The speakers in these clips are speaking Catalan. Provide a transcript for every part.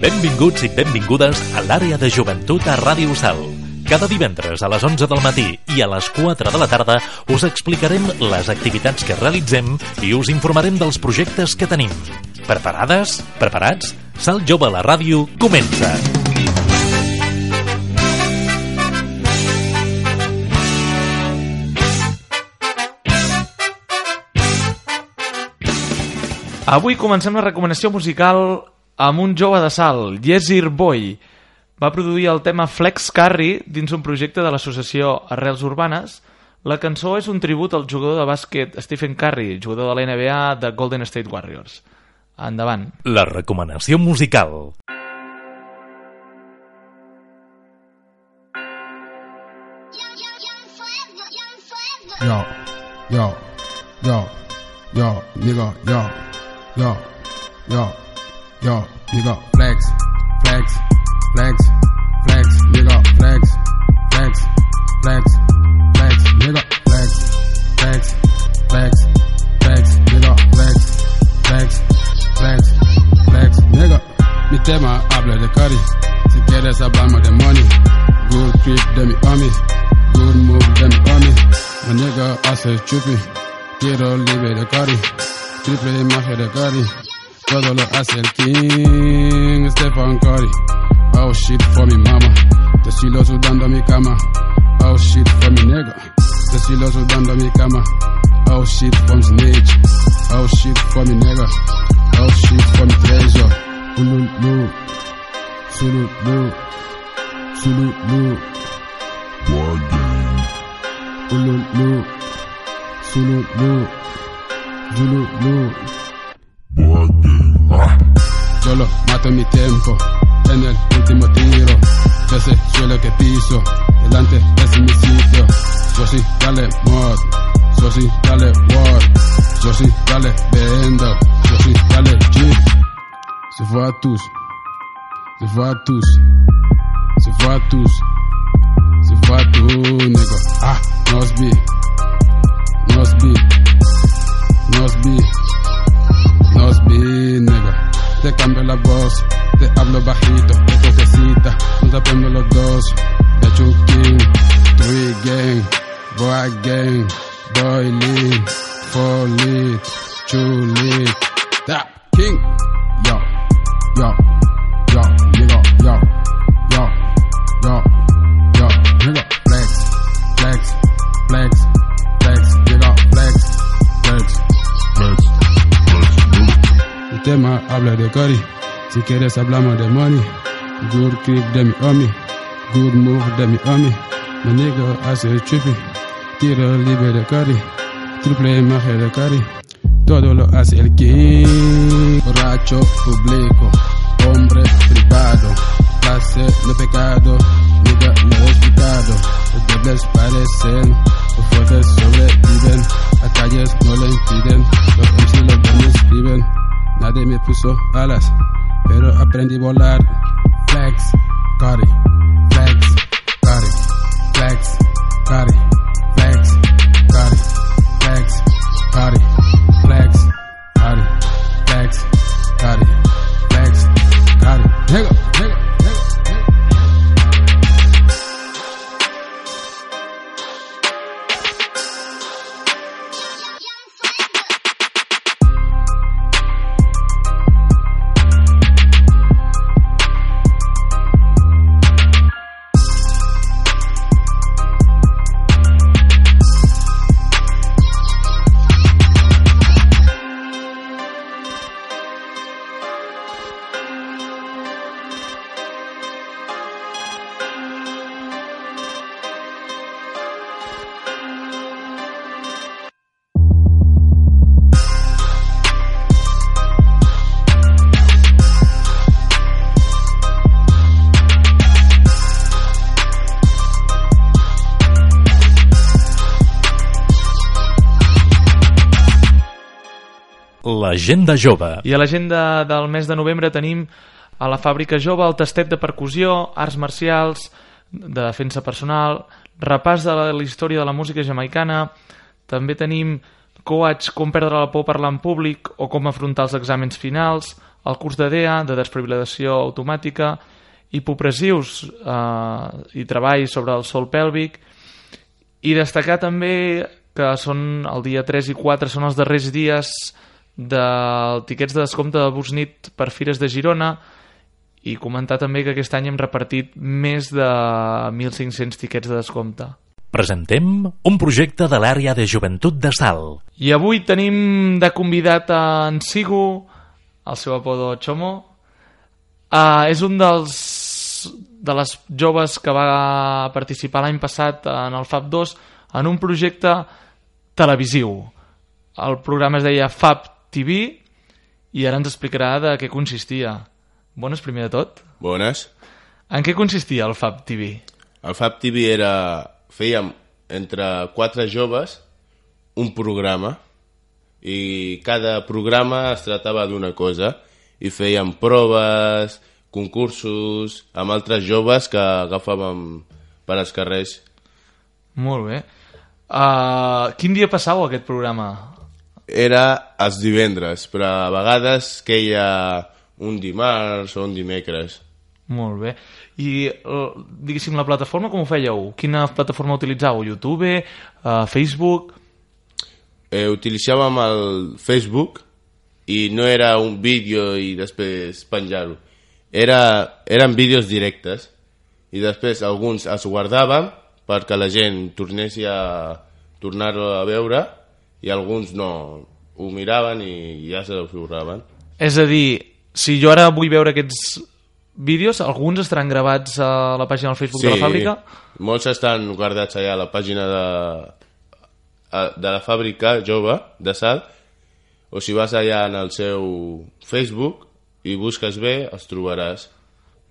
Benvinguts i benvingudes a l'àrea de joventut a Ràdio Sal. Cada divendres a les 11 del matí i a les 4 de la tarda us explicarem les activitats que realitzem i us informarem dels projectes que tenim. Preparades? Preparats? Salt Jove a la ràdio comença! Avui comencem la recomanació musical amb un jove de sal, Yesir Boy. Va produir el tema Flex Carry dins un projecte de l'associació Arrels Urbanes. La cançó és un tribut al jugador de bàsquet Stephen Curry, jugador de la NBA de Golden State Warriors. Endavant. La recomanació musical. Yo, yo, yo, yo, nigga, yo, yo, yo, yo, nigga, flex, flex, flex, flex, nigga, flex, flex, flex, flex, nigga, flex, flex, flex, flex, nigga, flex, flex, flex, flex, nigga. Mi tema habla de curry, si quieres hablamos de money, good trip de mi homie, good move de mi homie. My nigga hace chupi, tiro libre de curry, triple imagen de curry, Brother look, I said King Stefan Curry. Oh shit for me mama. The silos so dando mi cama. Oh shit for me nigga. The silos so dando mi cama. Oh shit from snitch. Oh shit for me nigga. Oh shit from treasure. Hululu. Sululu. Sululu. War game. Hululu. Sululu. Jululu. Solo mato mi tiempo en el último tiro. Sé suelo que piso, delante es mi sitio. Yo sí, dale mod, yo sí, dale word, yo sí, dale vendo, yo sí, dale G. Se fue a tus, se fue a tus, se fue a tus, se fue a tu. Ah, be, must be, must be, nigga. Te cambio la voz, te hablo bajito, te cojecita, nos aprendo los dos. De Chukin, Three Gang, Boy Gang, Boy Lead, Four Lead, Two Tap King. Yo, yo, habla de Curry, si quieres hablamos de money, good kick de mi homie, good move de mi homie, mi nigga hace trippy, tiro libre de Curry, triple imagen de Curry, todo lo hace el king, borracho público, hombre privado, clase de pecado, nigga no he explicado, los dobles parecen, los fuertes sobreviven, las calles no lo impiden, los MC los escriben, nadie me puso alas, pero aprendí a volar, flex, Cari, flex, Cari, flex, Cari, L'agenda jove. I a l'agenda del mes de novembre tenim a la fàbrica jove el tastet de percussió, arts marcials, de defensa personal, repàs de la, la història de la música jamaicana, també tenim coach com perdre la por parlar en públic o com afrontar els exàmens finals, el curs de DEA, de desfibrilació automàtica, hipopressius eh, i treball sobre el sol pèlvic, i destacar també que són el dia 3 i 4 són els darrers dies de tiquets de descompte de Busnit per Fires de Girona i comentar també que aquest any hem repartit més de 1.500 tiquets de descompte. Presentem un projecte de l'àrea de joventut de Sal. I avui tenim de convidat a en Sigu, el seu apodo Chomo. Uh, és un dels de les joves que va participar l'any passat en el FAB 2 en un projecte televisiu. El programa es deia FAB TV i ara ens explicarà de què consistia. Bones, primer de tot. Bones. En què consistia el FAB TV? El FAB TV era... Fèiem entre quatre joves un programa i cada programa es tractava d'una cosa i fèiem proves, concursos amb altres joves que agafàvem per als carrers. Molt bé. Uh, quin dia passau aquest programa? Era els divendres, però a vegades queia un dimarts o un dimecres. Molt bé. I, eh, diguéssim, la plataforma com ho fèieu? Quina plataforma utilitzàveu? YouTube? Uh, Facebook? Eh, utilitzàvem el Facebook i no era un vídeo i després penjar-ho. Era, eren vídeos directes i després alguns els guardàvem perquè la gent tornés a tornar-ho a veure i alguns no ho miraven i ja se l'observaven. És a dir, si jo ara vull veure aquests vídeos, alguns estaran gravats a la pàgina del Facebook de la fàbrica? molts estan guardats allà a la pàgina de, de la fàbrica jove de sal o si vas allà en el seu Facebook i busques bé, els trobaràs.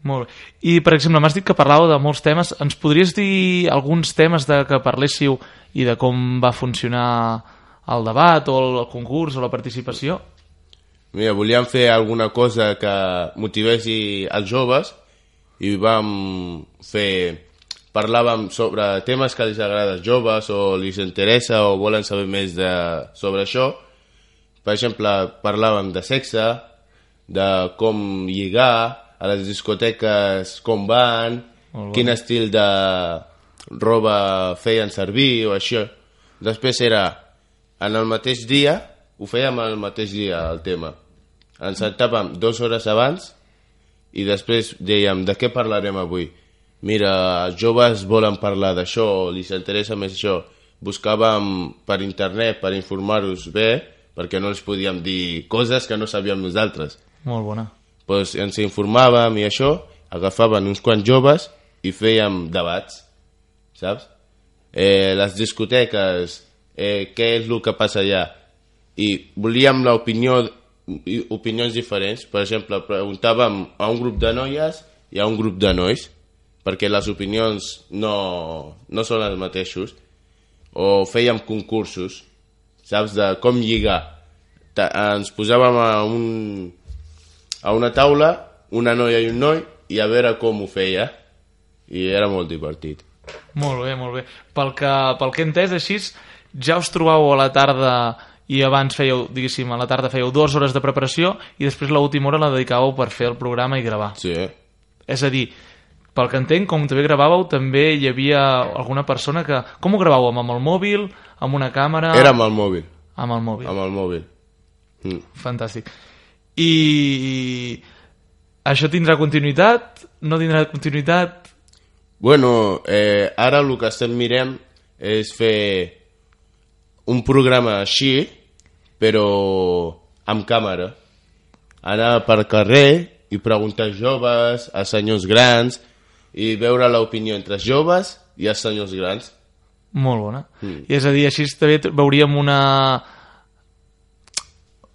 Molt bé. I, per exemple, m'has dit que parlàveu de molts temes. Ens podries dir alguns temes de que parléssiu i de com va funcionar el debat o el concurs o la participació? Mira, volíem fer alguna cosa que motivessi els joves i vam fer... Parlàvem sobre temes que els agrada als joves o els interessa o volen saber més de, sobre això. Per exemple, parlàvem de sexe, de com lligar, a les discoteques com van, quin estil de roba feien servir o això. Després era, en el mateix dia, ho fèiem el mateix dia, el tema. Ens sentàvem dues hores abans i després dèiem, de què parlarem avui? Mira, els joves volen parlar d'això, li interessa més això. Buscàvem per internet per informar-los bé, perquè no els podíem dir coses que no sabíem nosaltres. Molt bona. Pues ens informàvem i això, agafaven uns quants joves i fèiem debats, saps? Eh, les discoteques, eh, què és el que passa allà? I volíem l'opinió opinions diferents. Per exemple, preguntàvem a un grup de noies i a un grup de nois, perquè les opinions no, no són els mateixos. O fèiem concursos, saps, de com lligar. Ta ens posàvem a, un, a una taula, una noia i un noi, i a veure com ho feia. I era molt divertit. Molt bé, molt bé. Pel que, pel que he entès, així, ja us trobau a la tarda i abans fèieu, diguéssim, a la tarda fèieu dues hores de preparació i després l'última hora la dedicàveu per fer el programa i gravar. Sí. És a dir, pel que entenc, com també gravàveu, també hi havia alguna persona que... Com ho gravàveu? Amb el mòbil? Amb una càmera? Era amb el mòbil. Amb el mòbil. Amb el mòbil. Mm. Fantàstic. I això tindrà continuïtat? No tindrà continuïtat? Bueno, eh, ara el que estem mirem és fer un programa així, però amb càmera. Anar per carrer i preguntar als joves, a senyors grans, i veure l'opinió entre els joves i els senyors grans. Molt bona. Mm. I és a dir, així també veuríem una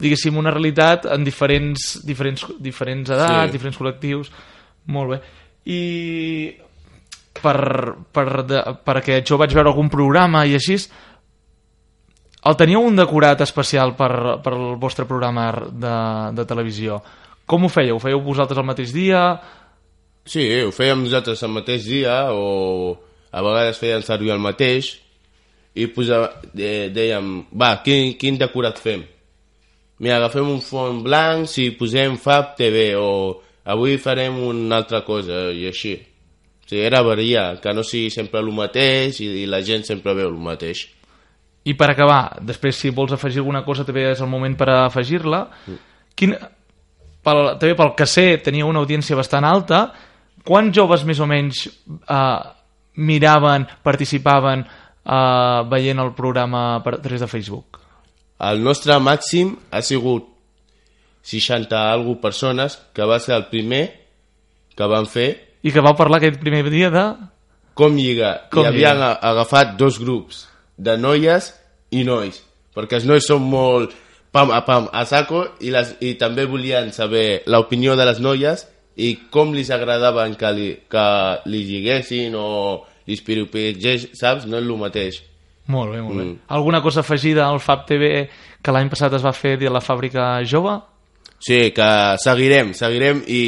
diguéssim, una realitat en diferents, diferents, diferents edats, sí. diferents col·lectius. Molt bé. I per, per, de, perquè jo vaig veure algun programa i així, el teníeu un decorat especial per, per el vostre programa de, de televisió. Com ho fèieu? Ho fèieu vosaltres el mateix dia? Sí, ho fèiem nosaltres el mateix dia o a vegades feien servir el mateix i posava, de, dèiem, va, quin, quin decorat fem? mira, agafem un fons blanc si posem Fab TV o avui farem una altra cosa i així. O sigui, era variar, que no sigui sempre el mateix i, i la gent sempre veu el mateix. I per acabar, després si vols afegir alguna cosa també és el moment per afegir-la. Quin, pel, també pel que sé tenia una audiència bastant alta. Quants joves més o menys eh, miraven, participaven eh, veient el programa per, a través de Facebook? El nostre màxim ha sigut 60 algo persones, que va ser el primer que van fer I que vau parlar aquest primer dia de... com lligar. Com I havien agafat dos grups de noies i nois, perquè els nois són molt pam a pam a saco i, les, i també volien saber l'opinió de les noies i com li agradaven que li, que li lliguessin o li espiropegés, saps? No és el mateix. Molt bé, molt bé. Mm. Alguna cosa afegida al FAB TV que l'any passat es va fer de la fàbrica jove? Sí, que seguirem, seguirem i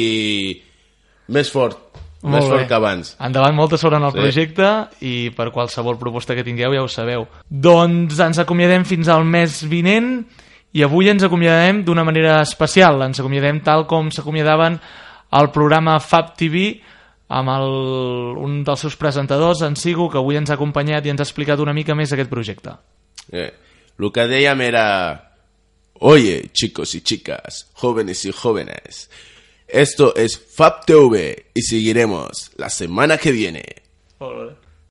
més fort, Molt més bé. fort que abans. Endavant, molta sort en el Sí. projecte i per qualsevol proposta que tingueu ja ho sabeu. Doncs ens acomiadem fins al mes vinent i avui ens acomiadem d'una manera especial. Ens acomiadem tal com s'acomiadaven al programa Fab TV amb el, un dels seus presentadors, en Sigo, que avui ens ha acompanyat i ens ha explicat una mica més aquest projecte. Eh, lo que dèiem era, oye, chicos y chicas, jóvenes y jóvenes, esto es Fab TV y seguiremos la semana que viene.